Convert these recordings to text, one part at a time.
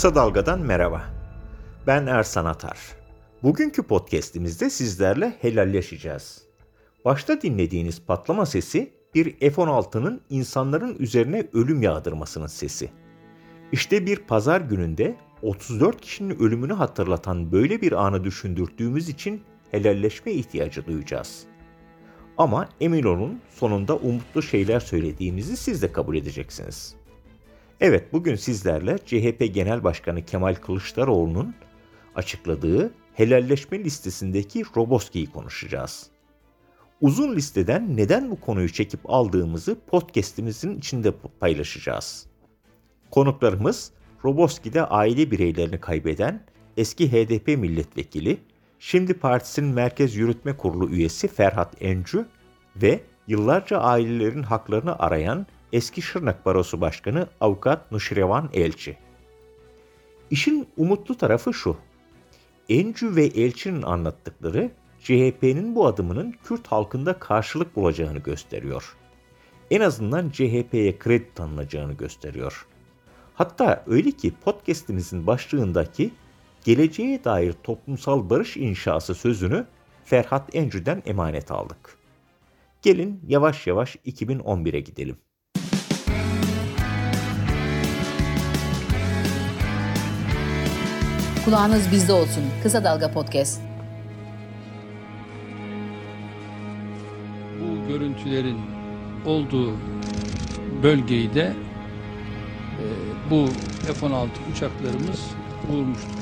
Kısa Dalga'dan merhaba. Ben Ersan Atar. Bugünkü podcast'imizde sizlerle helalleşeceğiz. Başta dinlediğiniz patlama sesi bir F-16'nın insanların üzerine ölüm yağdırmasının sesi. İşte bir pazar gününde 34 kişinin ölümünü hatırlatan böyle bir anı düşündürttüğümüz için helalleşme ihtiyacı duyacağız. Ama emin olun sonunda umutlu şeyler söylediğimizi siz de kabul edeceksiniz. Evet bugün sizlerle CHP Genel Başkanı Kemal Kılıçdaroğlu'nun açıkladığı helalleşme listesindeki Roboski'yi konuşacağız. Uzun listeden neden bu konuyu çekip aldığımızı podcast'imizin içinde paylaşacağız. Konuklarımız Roboski'de aile bireylerini kaybeden eski HDP milletvekili, şimdi partisinin Merkez Yürütme Kurulu üyesi Ferhat Encü ve yıllarca ailelerin haklarını arayan eski Şırnak Barosu Başkanı Avukat Nuşrevan Elçi. İşin umutlu tarafı şu. Encü ve Elçi'nin anlattıkları CHP'nin bu adımının Kürt halkında karşılık bulacağını gösteriyor. En azından CHP'ye kredi tanınacağını gösteriyor. Hatta öyle ki podcast'imizin başlığındaki geleceğe dair toplumsal barış inşası sözünü Ferhat Encü'den emanet aldık. Gelin yavaş yavaş 2011'e gidelim. Kulağınız bizde olsun. Kısa Dalga Podcast. Bu görüntülerin olduğu bölgeyi de e, bu F-16 uçaklarımız vurmuştur.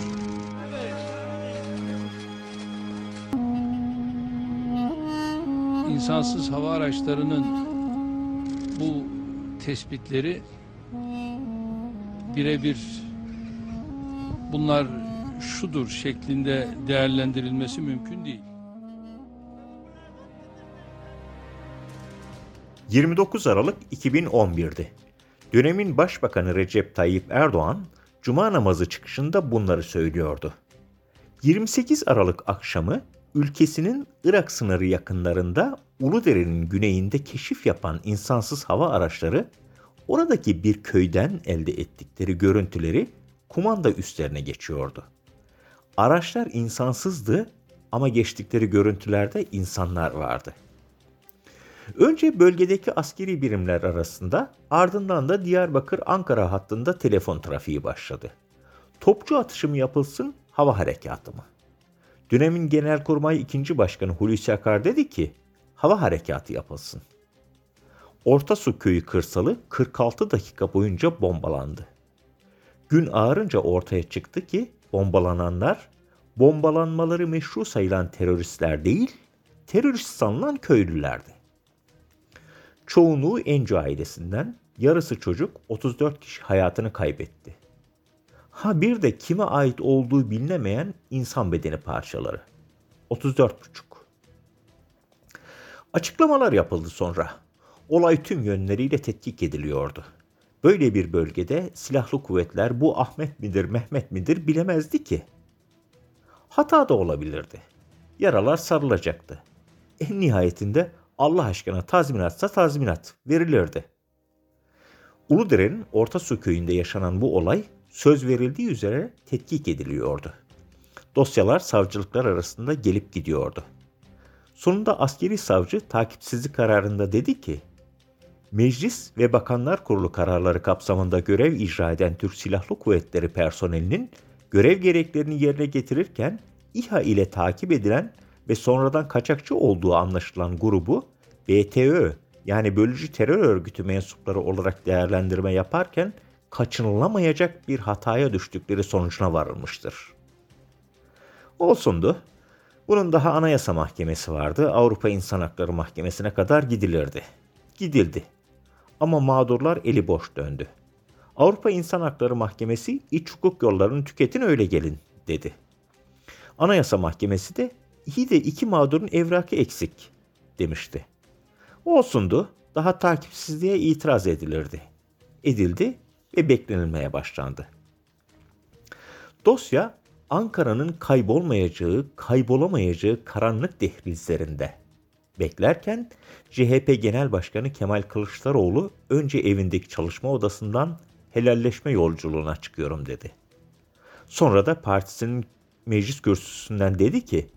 İnsansız hava araçlarının bu tespitleri birebir bunlar şudur şeklinde değerlendirilmesi mümkün değil. 29 Aralık 2011'di. Dönemin Başbakanı Recep Tayyip Erdoğan, Cuma namazı çıkışında bunları söylüyordu. 28 Aralık akşamı ülkesinin Irak sınırı yakınlarında Uludere'nin güneyinde keşif yapan insansız hava araçları oradaki bir köyden elde ettikleri görüntüleri kumanda üstlerine geçiyordu. Araçlar insansızdı ama geçtikleri görüntülerde insanlar vardı. Önce bölgedeki askeri birimler arasında ardından da Diyarbakır-Ankara hattında telefon trafiği başladı. Topçu atışımı yapılsın, hava harekatı mı? Dönemin Genelkurmay 2. Başkanı Hulusi Akar dedi ki, hava harekatı yapılsın. Orta Su köyü kırsalı 46 dakika boyunca bombalandı. Gün ağarınca ortaya çıktı ki bombalananlar bombalanmaları meşru sayılan teröristler değil, terörist sanılan köylülerdi. Çoğunluğu Encu ailesinden, yarısı çocuk 34 kişi hayatını kaybetti. Ha bir de kime ait olduğu bilinemeyen insan bedeni parçaları. 34,5. Açıklamalar yapıldı sonra. Olay tüm yönleriyle tetkik ediliyordu. Böyle bir bölgede silahlı kuvvetler bu Ahmet midir Mehmet midir bilemezdi ki. Hata da olabilirdi. Yaralar sarılacaktı. En nihayetinde Allah aşkına tazminatsa tazminat verilirdi. Uludere'nin Orta Su köyünde yaşanan bu olay söz verildiği üzere tetkik ediliyordu. Dosyalar savcılıklar arasında gelip gidiyordu. Sonunda askeri savcı takipsizlik kararında dedi ki, Meclis ve Bakanlar Kurulu kararları kapsamında görev icra eden Türk Silahlı Kuvvetleri personelinin görev gereklerini yerine getirirken İHA ile takip edilen ve sonradan kaçakçı olduğu anlaşılan grubu BTÖ yani bölücü terör örgütü mensupları olarak değerlendirme yaparken kaçınılamayacak bir hataya düştükleri sonucuna varılmıştır. Olsundu. Bunun daha Anayasa Mahkemesi vardı. Avrupa İnsan Hakları Mahkemesi'ne kadar gidilirdi. Gidildi. Ama mağdurlar eli boş döndü. Avrupa İnsan Hakları Mahkemesi iç hukuk yollarını tüketin öyle gelin dedi. Anayasa Mahkemesi de iyi de iki mağdurun evrakı eksik demişti. Olsundu daha takipsizliğe itiraz edilirdi. Edildi ve beklenilmeye başlandı. Dosya Ankara'nın kaybolmayacağı, kaybolamayacağı karanlık dehlizlerinde. Beklerken CHP Genel Başkanı Kemal Kılıçdaroğlu önce evindeki çalışma odasından helalleşme yolculuğuna çıkıyorum dedi. Sonra da partisinin meclis kürsüsünden dedi ki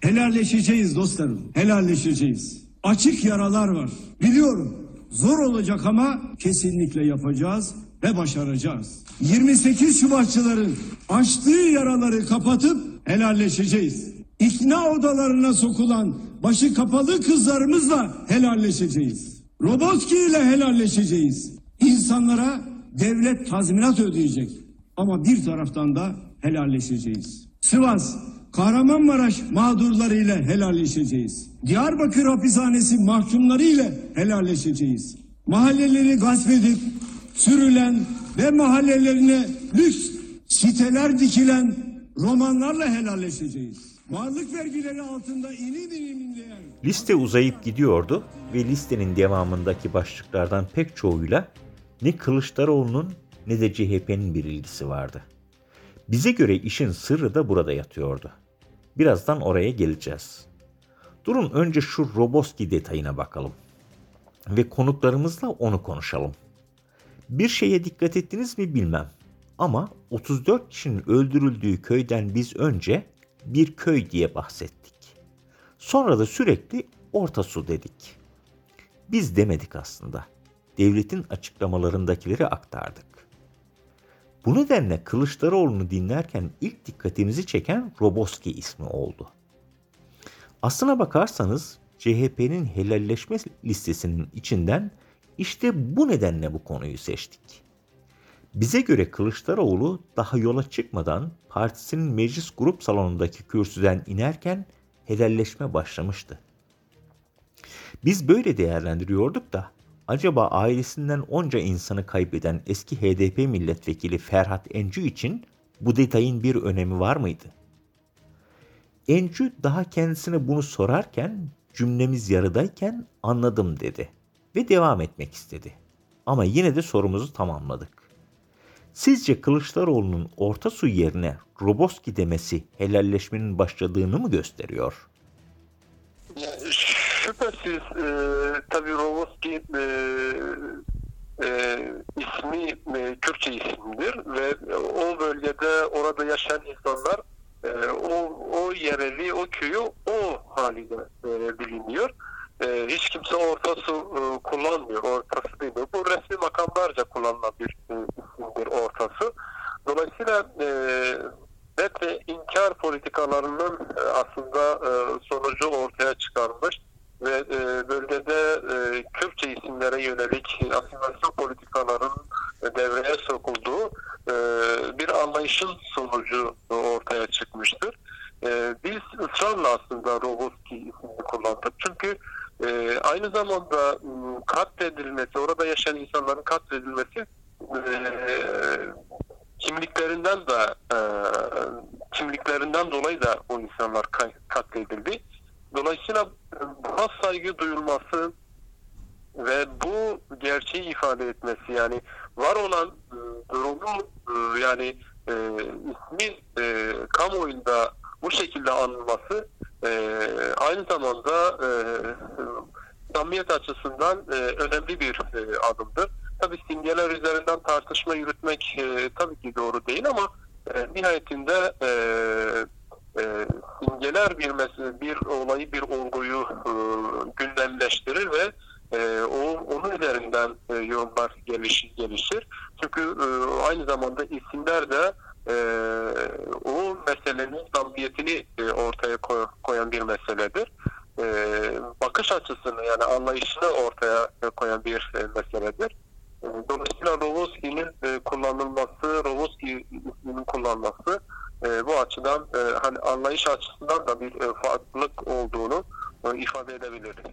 Helalleşeceğiz dostlarım. Helalleşeceğiz. Açık yaralar var. Biliyorum. Zor olacak ama kesinlikle yapacağız ve başaracağız. 28 Şubatçıların açtığı yaraları kapatıp helalleşeceğiz. İkna odalarına sokulan başı kapalı kızlarımızla helalleşeceğiz. Robotki ile helalleşeceğiz. İnsanlara devlet tazminat ödeyecek. Ama bir taraftan da helalleşeceğiz. Sivas, Kahramanmaraş mağdurlarıyla helalleşeceğiz. Diyarbakır hapishanesi mahkumlarıyla helalleşeceğiz. Mahalleleri gasp edip sürülen ve mahallelerine lüks siteler dikilen romanlarla helalleşeceğiz. Varlık vergileri altında inim inim Liste uzayıp gidiyordu ve listenin devamındaki başlıklardan pek çoğuyla ne Kılıçdaroğlu'nun ne de CHP'nin bir ilgisi vardı. Bize göre işin sırrı da burada yatıyordu. Birazdan oraya geleceğiz. Durun önce şu Roboski detayına bakalım. Ve konuklarımızla onu konuşalım. Bir şeye dikkat ettiniz mi bilmem. Ama 34 kişinin öldürüldüğü köyden biz önce bir köy diye bahsettik. Sonra da sürekli orta su dedik. Biz demedik aslında. Devletin açıklamalarındakileri aktardık. Bu nedenle Kılıçdaroğlu'nu dinlerken ilk dikkatimizi çeken Roboski ismi oldu. Aslına bakarsanız CHP'nin helalleşme listesinin içinden işte bu nedenle bu konuyu seçtik. Bize göre Kılıçdaroğlu daha yola çıkmadan partisinin meclis grup salonundaki kürsüden inerken helalleşme başlamıştı. Biz böyle değerlendiriyorduk da acaba ailesinden onca insanı kaybeden eski HDP milletvekili Ferhat Encü için bu detayın bir önemi var mıydı? Encü daha kendisine bunu sorarken cümlemiz yarıdayken anladım dedi ve devam etmek istedi. Ama yine de sorumuzu tamamladık. Sizce Kılıçdaroğlu'nun orta su yerine Roboski demesi helalleşmenin başladığını mı gösteriyor? Şüphesiz e, tabii Roboski e, e, ismi e, Kürtçe isimdir ve o bölgede orada yaşayan insanlar e, o, o yereli, o köyü o haliyle e, biliniyor. E, hiç kimse orta su e, kullanmıyor, ortası değil. Bu resmi makamlarca kullanılan bir e, isimdir ortası. Dolayısıyla e, red ve inkar politikalarının e, aslında e, sonucu ortaya çıkarmış ve e, bölgede e, Kürtçe isimlere yönelik asimilasyon politikaların e, devreye sokulduğu e, bir anlayışın sonucu ortaya çıkmıştır. E, biz ısrarla aslında Roboski ismini kullandık. Çünkü e, aynı zamanda m, katledilmesi, orada yaşayan insanların katledilmesi e, kimliklerinden de e, kimliklerinden dolayı da o insanlar kay- katledildi. Dolayısıyla e, buna saygı duyulması ve bu gerçeği ifade etmesi yani var olan e, durumu e, yani e, ismi e, kamuoyunda bu şekilde anılması e, aynı zamanda e, samimiyet açısından e, önemli bir e, adımdır. Tabii simgeler üzerinden tartışma yürütmek e, tabii ki doğru değil ama e, nihayetinde e, e, simgeler bir mesele, bir olayı, bir olguyu e, gündemleştirir ve e, o onun üzerinden e, yorumlar gelişir, gelişir. Çünkü e, aynı zamanda isimler de e, o meselenin samimiyetini e, ortaya koy- koyan bir meseledir. E, bakış açısını yani anlayışını ortaya koyan bir e, meseledir. E, Dolayısıyla Rovoski'nin e, kullanılması, Rovoski isminin kullanılması e, bu açıdan e, hani anlayış açısından da bir e, farklılık olduğunu e, ifade edebiliriz.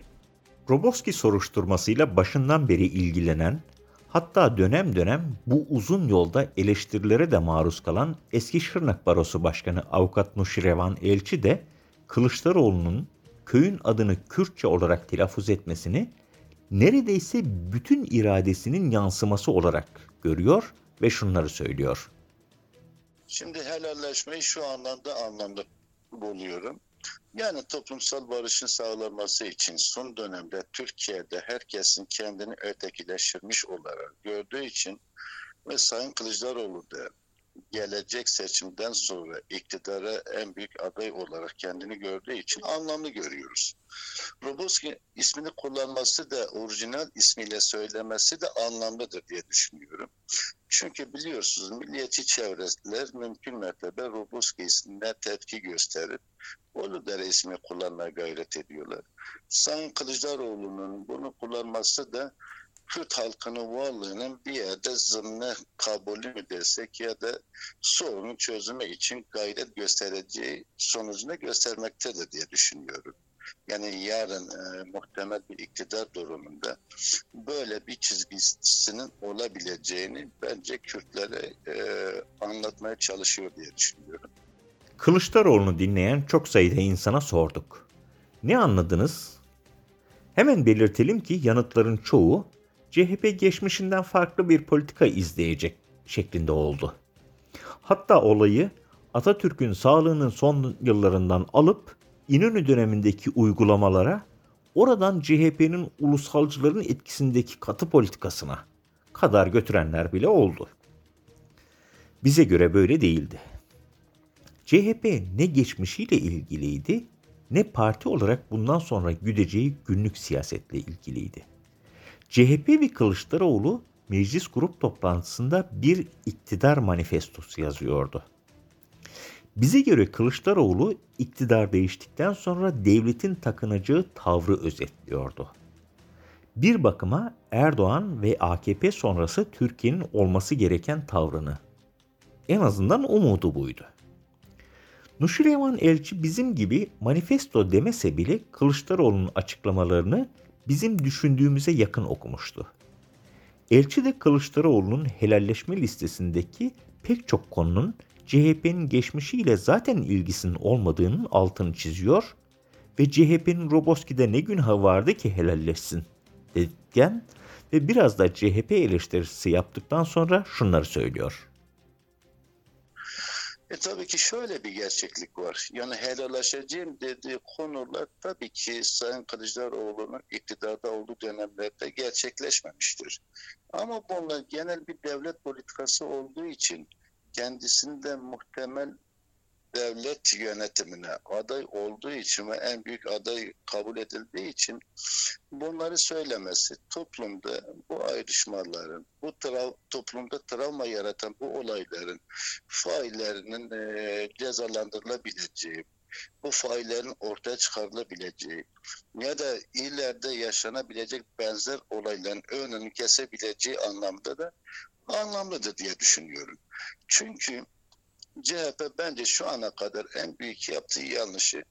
Roboski soruşturmasıyla başından beri ilgilenen, hatta dönem dönem bu uzun yolda eleştirilere de maruz kalan eski Şırnak Barosu Başkanı Avukat Nuşirevan Elçi de Kılıçdaroğlu'nun köyün adını Kürtçe olarak telaffuz etmesini neredeyse bütün iradesinin yansıması olarak görüyor ve şunları söylüyor. Şimdi helalleşmeyi şu anlamda anlamda buluyorum. Yani toplumsal barışın sağlanması için son dönemde Türkiye'de herkesin kendini ötekileştirmiş olarak gördüğü için ve Sayın Kılıçdaroğlu da gelecek seçimden sonra iktidara en büyük aday olarak kendini gördüğü için anlamlı görüyoruz. Roboski ismini kullanması da orijinal ismiyle söylemesi de anlamlıdır diye düşünüyorum. Çünkü biliyorsunuz milliyetçi çevreler mümkün mertebe Roboski ismine tepki gösterip Uludere ismi kullanmaya gayret ediyorlar. Sayın Kılıçdaroğlu'nun bunu kullanması da Kürt halkının varlığının bir yerde zımne kabulü mü desek ya da sorunun çözümü için gayret göstereceği sonucunu göstermektedir diye düşünüyorum. Yani yarın e, muhtemel bir iktidar durumunda böyle bir çizgisinin olabileceğini bence Kürtlere e, anlatmaya çalışıyor diye düşünüyorum. Kılıçdaroğlu'nu dinleyen çok sayıda insana sorduk. Ne anladınız? Hemen belirtelim ki yanıtların çoğu CHP geçmişinden farklı bir politika izleyecek şeklinde oldu. Hatta olayı Atatürk'ün sağlığının son yıllarından alıp İnönü dönemindeki uygulamalara, oradan CHP'nin ulusalcıların etkisindeki katı politikasına kadar götürenler bile oldu. Bize göre böyle değildi. CHP ne geçmişiyle ilgiliydi ne parti olarak bundan sonra güdeceği günlük siyasetle ilgiliydi. CHP ve Kılıçdaroğlu meclis grup toplantısında bir iktidar manifestosu yazıyordu. Bize göre Kılıçdaroğlu iktidar değiştikten sonra devletin takınacağı tavrı özetliyordu. Bir bakıma Erdoğan ve AKP sonrası Türkiye'nin olması gereken tavrını. En azından umudu buydu. Nuşirevan Elçi bizim gibi manifesto demese bile Kılıçdaroğlu'nun açıklamalarını bizim düşündüğümüze yakın okumuştu. Elçi de Kılıçdaroğlu'nun helalleşme listesindeki pek çok konunun CHP'nin geçmişiyle zaten ilgisinin olmadığının altını çiziyor ve CHP'nin Roboski'de ne günahı vardı ki helalleşsin dedikten ve biraz da CHP eleştirisi yaptıktan sonra şunları söylüyor. E tabii ki şöyle bir gerçeklik var. Yani helallaşacağım dediği konular tabii ki Sayın Kılıçdaroğlu'nun iktidarda olduğu dönemlerde gerçekleşmemiştir. Ama bunlar genel bir devlet politikası olduğu için kendisinde muhtemel devlet yönetimine aday olduğu için ve en büyük aday kabul edildiği için bunları söylemesi toplumda bu ayrışmaların, bu trav toplumda travma yaratan bu olayların faillerinin e, cezalandırılabileceği, bu faillerin ortaya çıkarılabileceği ya da ileride yaşanabilecek benzer olayların önünü kesebileceği anlamda da anlamlıdır diye düşünüyorum. Çünkü CHP bence şu ana kadar en büyük yaptığı yanlışı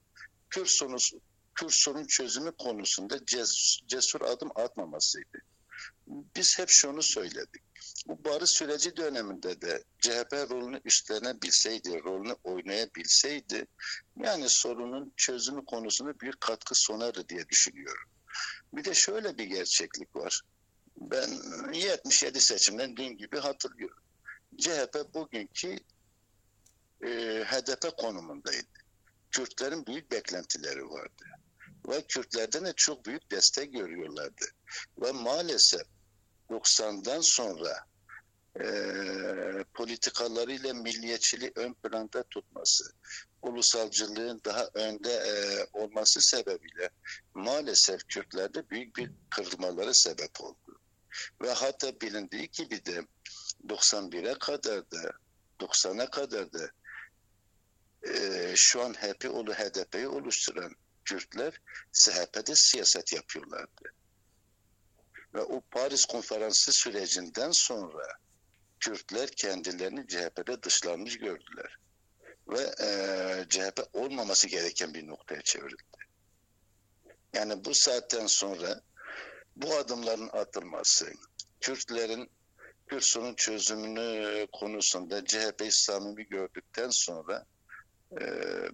Kürt sorunu, Kürt sorun çözümü konusunda cesur adım atmamasıydı. Biz hep şunu söyledik. Bu barış süreci döneminde de CHP rolünü üstlenebilseydi, rolünü oynayabilseydi yani sorunun çözümü konusunda bir katkı sunardı diye düşünüyorum. Bir de şöyle bir gerçeklik var. Ben 77 seçimden dün gibi hatırlıyorum. CHP bugünkü e, HDP konumundaydı. Kürtlerin büyük beklentileri vardı. Ve Kürtlerden de çok büyük destek görüyorlardı. Ve maalesef 90'dan sonra e, politikalarıyla milliyetçiliği ön planda tutması, ulusalcılığın daha önde e, olması sebebiyle maalesef Kürtlerde büyük bir kırılmalara sebep oldu. Ve hatta bilindiği gibi de 91'e kadar da 90'a kadar da e, şu an HPO'lu HDP'yi oluşturan Kürtler CHP'de siyaset yapıyorlardı. Ve o Paris konferansı sürecinden sonra Kürtler kendilerini CHP'de dışlanmış gördüler. Ve e, CHP olmaması gereken bir noktaya çevrildi. Yani bu saatten sonra bu adımların atılması, Kürtlerin Kürt sorun çözümünü konusunda CHP'yi samimi gördükten sonra e,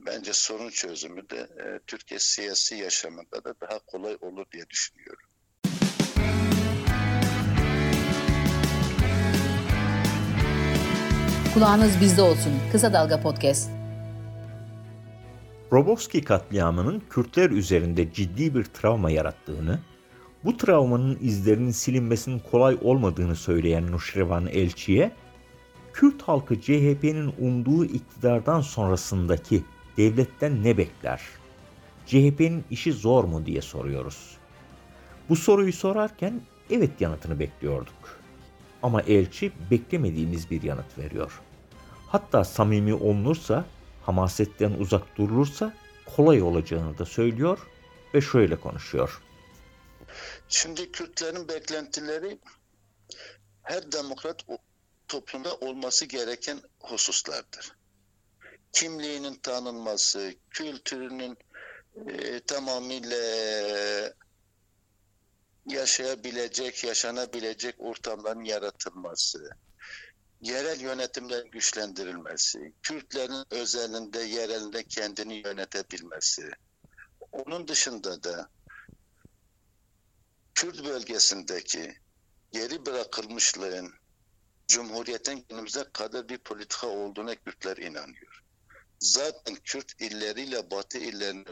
bence sorun çözümü de e, Türkiye siyasi yaşamında da daha kolay olur diye düşünüyorum. Kulağınız bizde olsun. Kısa Dalga Podcast. Roboski katliamının Kürtler üzerinde ciddi bir travma yarattığını, bu travmanın izlerinin silinmesinin kolay olmadığını söyleyen Nuşrevan Elçi'ye Kürt halkı CHP'nin umduğu iktidardan sonrasındaki devletten ne bekler? CHP'nin işi zor mu diye soruyoruz. Bu soruyu sorarken evet yanıtını bekliyorduk. Ama elçi beklemediğimiz bir yanıt veriyor. Hatta samimi olunursa, hamasetten uzak durulursa kolay olacağını da söylüyor ve şöyle konuşuyor. Şimdi Kürtlerin beklentileri her demokrat toplumda olması gereken hususlardır. Kimliğinin tanınması, kültürünün e, tamamıyla yaşayabilecek, yaşanabilecek ortamların yaratılması, yerel yönetimlerin güçlendirilmesi, Kürtlerin özelinde, yerelinde kendini yönetebilmesi. Onun dışında da Kürt bölgesindeki geri bırakılmışlığın Cumhuriyet'in günümüze kadar bir politika olduğuna Kürtler inanıyor. Zaten Kürt illeriyle Batı illerini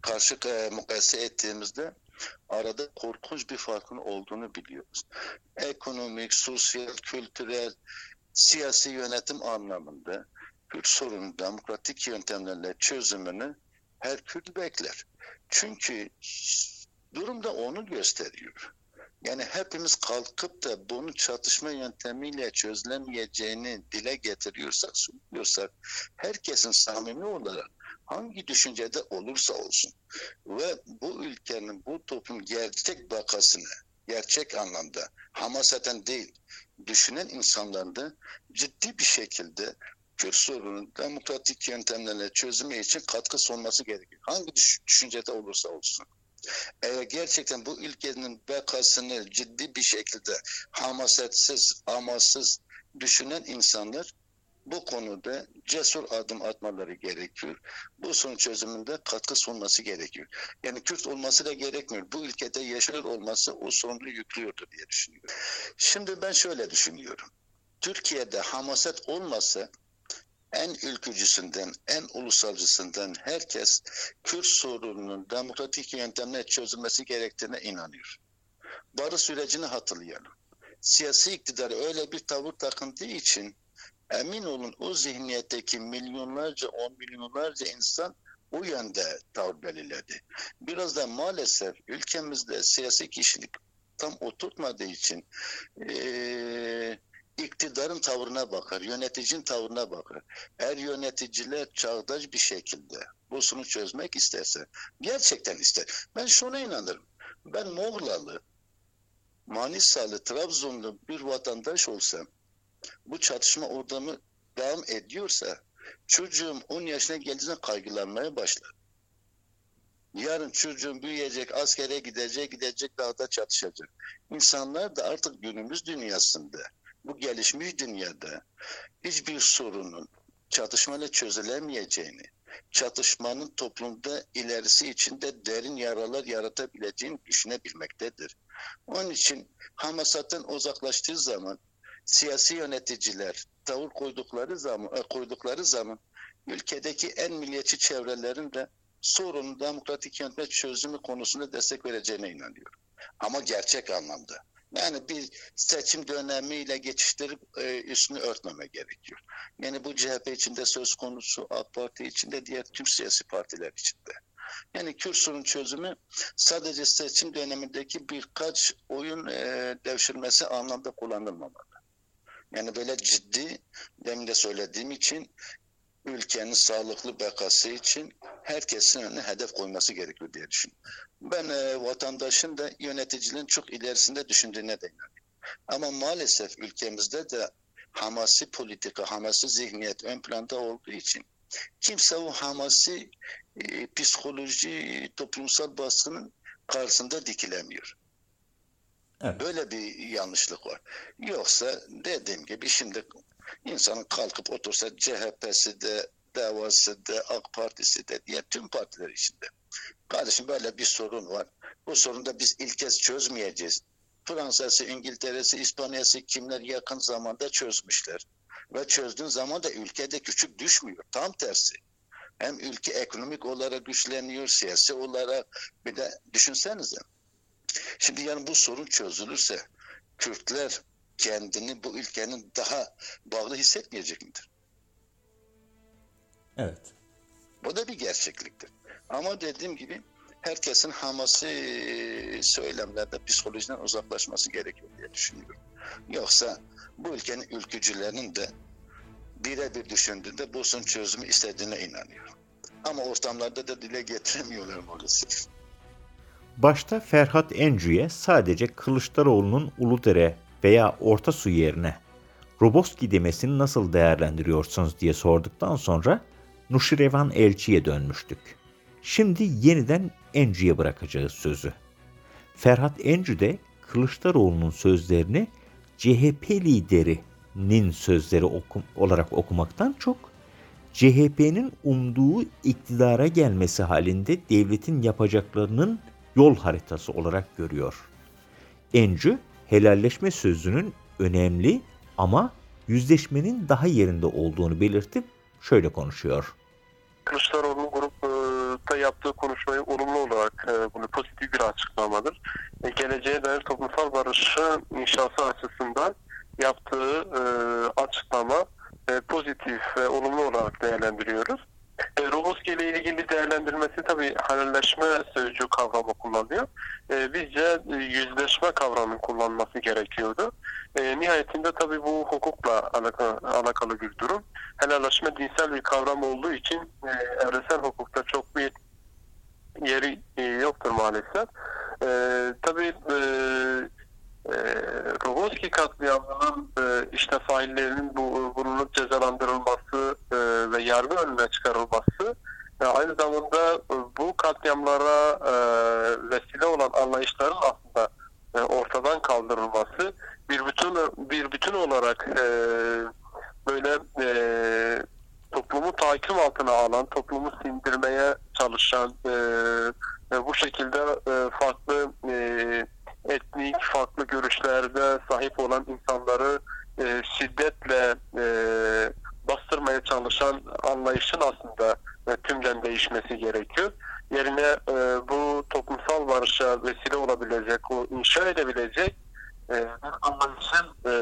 karşı e, mukayese ettiğimizde arada korkunç bir farkın olduğunu biliyoruz. Ekonomik, sosyal, kültürel, siyasi yönetim anlamında Kürt sorunun demokratik yöntemlerle çözümünü her Kürt bekler. Çünkü durum da onu gösteriyor. Yani hepimiz kalkıp da bunu çatışma yöntemiyle çözülemeyeceğini dile getiriyorsak, söylüyorsak herkesin samimi olarak hangi düşüncede olursa olsun ve bu ülkenin, bu toplum gerçek vakasını, gerçek anlamda hamasaten değil, düşünen insanların da ciddi bir şekilde Kürt sorunun demokratik yöntemlerle çözümü için katkı sunması gerekiyor. Hangi düş- düşüncede olursa olsun. Eğer gerçekten bu ülkenin bekasını ciddi bir şekilde hamasetsiz, amassız düşünen insanlar bu konuda cesur adım atmaları gerekiyor. Bu sorun çözümünde katkı sunması gerekiyor. Yani Kürt olması da gerekmiyor. Bu ülkede yaşıyor olması o sorumluluğu yüklüyordu diye düşünüyorum. Şimdi ben şöyle düşünüyorum. Türkiye'de hamaset olmasa en ülkücüsünden, en ulusalcısından herkes Kürt sorununun demokratik yöntemle çözülmesi gerektiğine inanıyor. Barış sürecini hatırlayalım. Siyasi iktidar öyle bir tavır takındığı için emin olun o zihniyetteki milyonlarca, on milyonlarca insan o yönde tavır belirledi. Biraz da maalesef ülkemizde siyasi kişilik tam oturtmadığı için eee iktidarın tavrına bakar, yöneticinin tavrına bakar. Eğer yöneticiler çağdaş bir şekilde bu sorunu çözmek isterse, gerçekten ister. Ben şuna inanırım. Ben Moğlalı, Manisalı, Trabzonlu bir vatandaş olsam, bu çatışma ortamı devam ediyorsa, çocuğum 10 yaşına geldiğinde kaygılanmaya başlar. Yarın çocuğum büyüyecek, askere gidecek, gidecek dağda çatışacak. İnsanlar da artık günümüz dünyasında bu gelişmiş dünyada hiçbir sorunun çatışmayla çözülemeyeceğini, çatışmanın toplumda ilerisi içinde derin yaralar yaratabileceğini düşünebilmektedir. Onun için Hamasat'tan uzaklaştığı zaman siyasi yöneticiler tavır koydukları zaman e, koydukları zaman ülkedeki en milliyetçi çevrelerin de sorunun demokratik yöntem çözümü konusunda destek vereceğine inanıyorum. Ama gerçek anlamda. Yani bir seçim dönemiyle geçiştirip e, üstünü örtmeme gerekiyor. Yani bu CHP içinde söz konusu, AK Parti içinde, diğer tüm siyasi partiler içinde. Yani Kürt sorun çözümü sadece seçim dönemindeki birkaç oyun e, devşirmesi anlamda kullanılmamalı. Yani böyle ciddi, demin de söylediğim için ülkenin sağlıklı bekası için herkesin önüne hedef koyması gerekiyor diye düşünüyorum. Ben e, vatandaşın da yöneticiliğin çok ilerisinde düşündüğüne de inanıyorum. Ama maalesef ülkemizde de hamasi politika, hamasi zihniyet ön planda olduğu için kimse o hamasi e, psikoloji, toplumsal baskının karşısında dikilemiyor. Evet. Böyle bir yanlışlık var. Yoksa dediğim gibi şimdi insanın kalkıp otursa CHP'si de, davası da, AK Partisi de diye tüm partiler içinde. Kardeşim böyle bir sorun var. Bu sorunu da biz ilk kez çözmeyeceğiz. Fransa'sı, İngiltere'si, İspanya'sı kimler yakın zamanda çözmüşler. Ve çözdüğün zaman da ülkede küçük düşmüyor. Tam tersi. Hem ülke ekonomik olarak güçleniyor, siyasi olarak. Bir de düşünsenize. Şimdi yani bu sorun çözülürse Kürtler kendini bu ülkenin daha bağlı hissetmeyecek midir? Evet. Bu da bir gerçekliktir. Ama dediğim gibi herkesin hamasi söylemlerde psikolojiden uzaklaşması gerekiyor diye düşünüyorum. Yoksa bu ülkenin ülkücülerinin de birebir düşündüğünde Bulsun çözümü istediğine inanıyorum. Ama ortamlarda da dile getiremiyorlar maalesef. Başta Ferhat Encü'ye sadece Kılıçdaroğlu'nun Uludere veya Orta Su yerine Roboski demesini nasıl değerlendiriyorsunuz diye sorduktan sonra Nuşirevan Elçi'ye dönmüştük. Şimdi yeniden Encü'ye bırakacağız sözü. Ferhat Encü de Kılıçdaroğlu'nun sözlerini CHP liderinin sözleri okum, olarak okumaktan çok CHP'nin umduğu iktidara gelmesi halinde devletin yapacaklarının yol haritası olarak görüyor. Encü, helalleşme sözünün önemli ama yüzleşmenin daha yerinde olduğunu belirtip şöyle konuşuyor. Kılıçdaroğlu'nun grupta yaptığı konuşmayı olumlu olarak e, bunu pozitif bir açıklamadır. E, geleceğe dair toplumsal barışı inşası açısından yaptığı e, açıklama pozitif ve olumlu olarak değerlendiriyoruz. Değerlendirmesi tabii halalleşme sözcüğü kavramı kullanıyor. E, bizce yüzleşme kavramının kullanması gerekiyordu. E, nihayetinde tabii bu hukukla alakalı, alakalı bir durum. Helalleşme dinsel bir kavram olduğu için e, evrensel hukukta çok bir yeri e, yoktur maalesef. E, tabii e, e, Roboski katliamının e, işte faillerinin bu, bulunup cezalandırılması e, ve yargı önüne çıkarılması aynı zamanda e, bu katliamlara e, vesile olan anlayışların aslında e, ortadan kaldırılması bir bütün bir bütün olarak e, böyle toplumu tahakküm altına alan, toplumu sindirmeye çalışan bu şekilde farklı etnik, farklı görüşlerde sahip olan insanları şiddetle bastırmaya çalışan anlayışın aslında değişmesi gerekiyor. Yerine e, bu toplumsal barışa vesile olabilecek, o inşa edebilecek e, bir anlayışın e,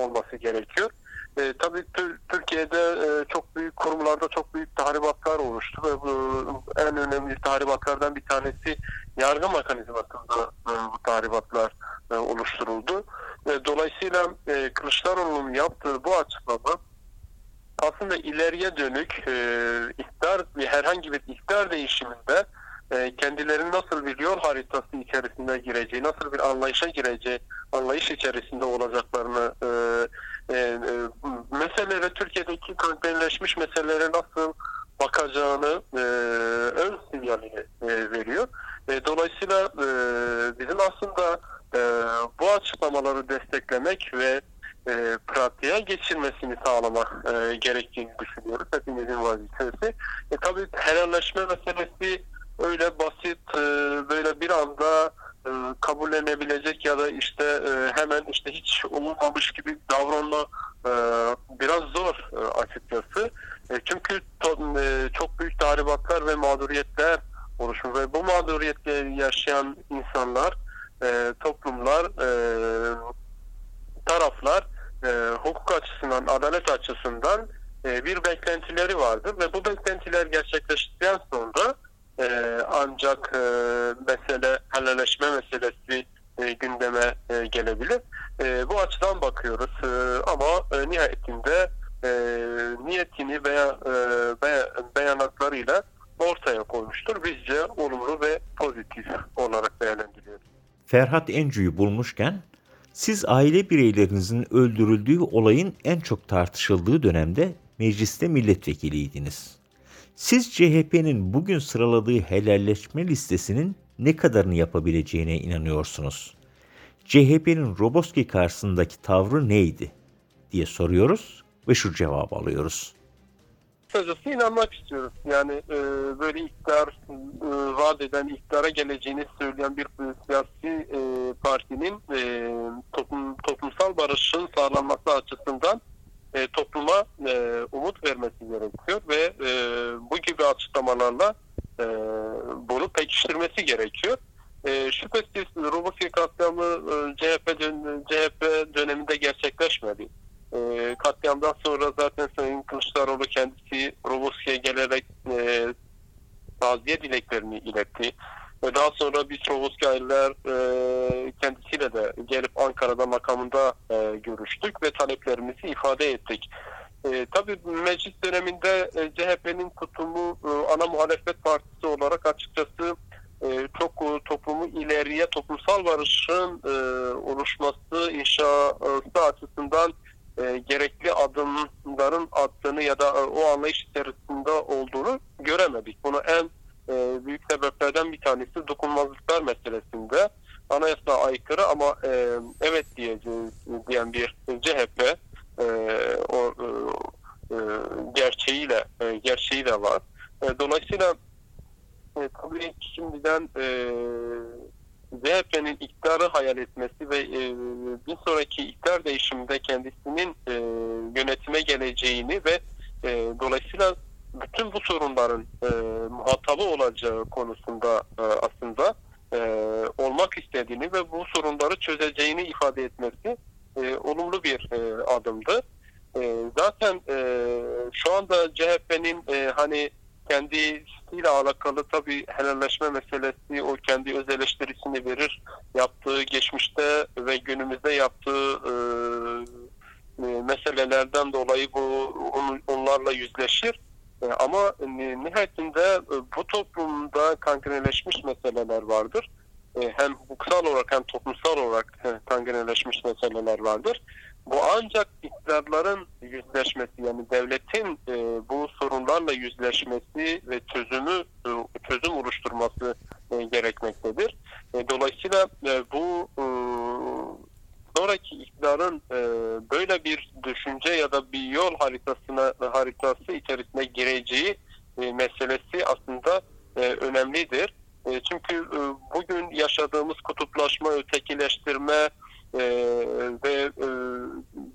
olması gerekiyor. E, tabii Türkiye'de e, çok büyük kurumlarda çok büyük tahribatlar oluştu ve bu, en önemli tahribatlardan bir tanesi yargı mekanizmasında e, bu tahribatlar e, oluşturuldu. E, dolayısıyla e, Kılıçdaroğlu'nun yaptığı bu açıklama aslında ileriye dönük e, iktidar herhangi bir iktidar değişiminde e, kendilerinin nasıl bir yol haritası içerisinde gireceği, nasıl bir anlayışa gireceği, anlayış içerisinde olacaklarını e, e, e, meselelere Türkiye'deki karakterleşmiş meselelere nasıl bakacağını e, ön sinyalini e, veriyor. E, dolayısıyla e, bizim aslında e, bu açıklamaları desteklemek ve e, pratiğe geçirmesini sağlamak e, gerektiğini düşünüyoruz. Hepimizin vazifesi. E, tabii helalleşme meselesi öyle basit, e, böyle bir anda e, kabullenebilecek ya da işte e, hemen işte hiç olmamış gibi davranma e, biraz zor e, açıkçası. E, çünkü to, e, çok büyük tahribatlar ve mağduriyetler oluşmuş ve bu mağduriyetleri yaşayan insanlar, e, toplumlar, e, taraflar e, hukuk açısından, adalet açısından e, bir beklentileri vardır ve bu beklentiler gerçekleştikten sonra e, ancak e, mesele, helalleşme meselesi e, gündeme e, gelebilir. E, bu açıdan bakıyoruz e, ama e, niyetini veya e, be, beyanatlarıyla ortaya koymuştur. Bizce olumlu ve pozitif olarak değerlendiriyoruz. Ferhat Encü'yü bulmuşken siz aile bireylerinizin öldürüldüğü olayın en çok tartışıldığı dönemde mecliste milletvekiliydiniz. Siz CHP'nin bugün sıraladığı helalleşme listesinin ne kadarını yapabileceğine inanıyorsunuz? CHP'nin Roboski karşısındaki tavrı neydi? Diye soruyoruz ve şu cevabı alıyoruz. Kısacası inanmak istiyoruz. Yani e, böyle iktidar e, vaat eden iktidara geleceğini söyleyen bir siyasi e, partinin e, toplum, toplumsal barışın sağlanması açısından e, topluma e, umut vermesi gerekiyor ve e, bu gibi açıklamalarla e, bunu pekiştirmesi gerekiyor. E, şüphesiz Robosya katliamı e, CHP, CHP döneminde gerçekleşmedi. E, katliamdan sonra zaten Sayın Kılıçdaroğlu kendisi Robosya'ya gelerek e, taziye dileklerini iletti. Ve daha sonra biz Roboskaylılar e, kendisiyle de gelip Ankara'da makamında e, görüştük ve taleplerimizi ifade ettik. E, tabii meclis döneminde e, CHP'nin tutumu e, ana muhalefet partisi olarak açıkçası e, çok e, toplumu ileriye toplumsal barışın e, oluşması inşası açısından e, gerekli adımların attığını ya da e, o anlayış içerisinde olduğunu göremedik. Bunu en e, büyük sebeplerden bir tanesi dokunmazlıklar meselesinde anayasa aykırı ama e, evet diyeceğiz diyen bir CHP e, o e, e, gerçeğiyle e, gerçeği de var. E, dolayısıyla e, tabii şimdiden e, CHP'nin iktidarı hayal etmesi ve e, bir sonraki iktidar değişiminde kendisinin e, yönetime geleceğini ve e, dolayısıyla bütün bu sorunların e, muhatabı olacağı konusunda e, aslında e, olmak istediğini ve bu sorunları çözeceğini ifade etmesi e, olumlu bir e, adımdı. E, zaten e, şu anda CHP'nin e, hani kendisiyle alakalı tabii helalleşme meselesi o kendi öz eleştirisini verir. Yaptığı geçmişte ve günümüzde yaptığı e, e, meselelerden dolayı bu on- onlarla yüzleşir. E, ama ni- nihayetinde e, bu toplumda kangreleşmiş meseleler vardır. E, hem hukuksal olarak hem toplumsal olarak e, kangreleşmiş meseleler vardır. Bu ancak iktidarların yüzleşmesi yani devletin e, bu sorunlarla yüzleşmesi ve çözümü e, çözüm oluşturması e, gerekmektedir. E, dolayısıyla e, bu e, sonraki iktidarın e, böyle bir düşünce ya da bir yol haritasına haritası içerisine gireceği e, meselesi aslında e, önemlidir. E, çünkü e, bugün yaşadığımız kutuplaşma, ötekileştirme e, ve e,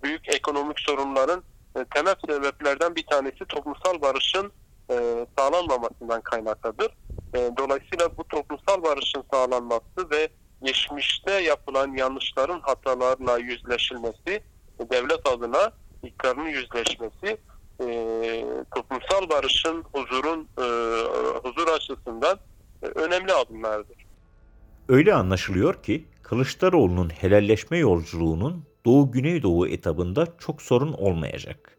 büyük ekonomik sorunların e, temel sebeplerden bir tanesi toplumsal barışın e, sağlanmamasından kaynaklıdır. E, dolayısıyla bu toplumsal barışın sağlanması ve geçmişte yapılan yanlışların hatalarla yüzleşilmesi, e, devlet adına iktidarın yüzleşmesi, e, toplumsal barışın, huzurun e, huzur açısından e, önemli adımlardır. Öyle anlaşılıyor ki Kılıçdaroğlu'nun helalleşme yolculuğunun Doğu Güneydoğu etabında çok sorun olmayacak.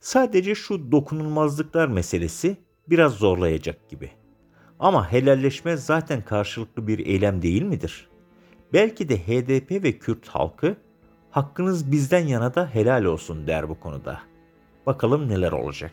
Sadece şu dokunulmazlıklar meselesi biraz zorlayacak gibi. Ama helalleşme zaten karşılıklı bir eylem değil midir? Belki de HDP ve Kürt halkı hakkınız bizden yana da helal olsun der bu konuda. Bakalım neler olacak.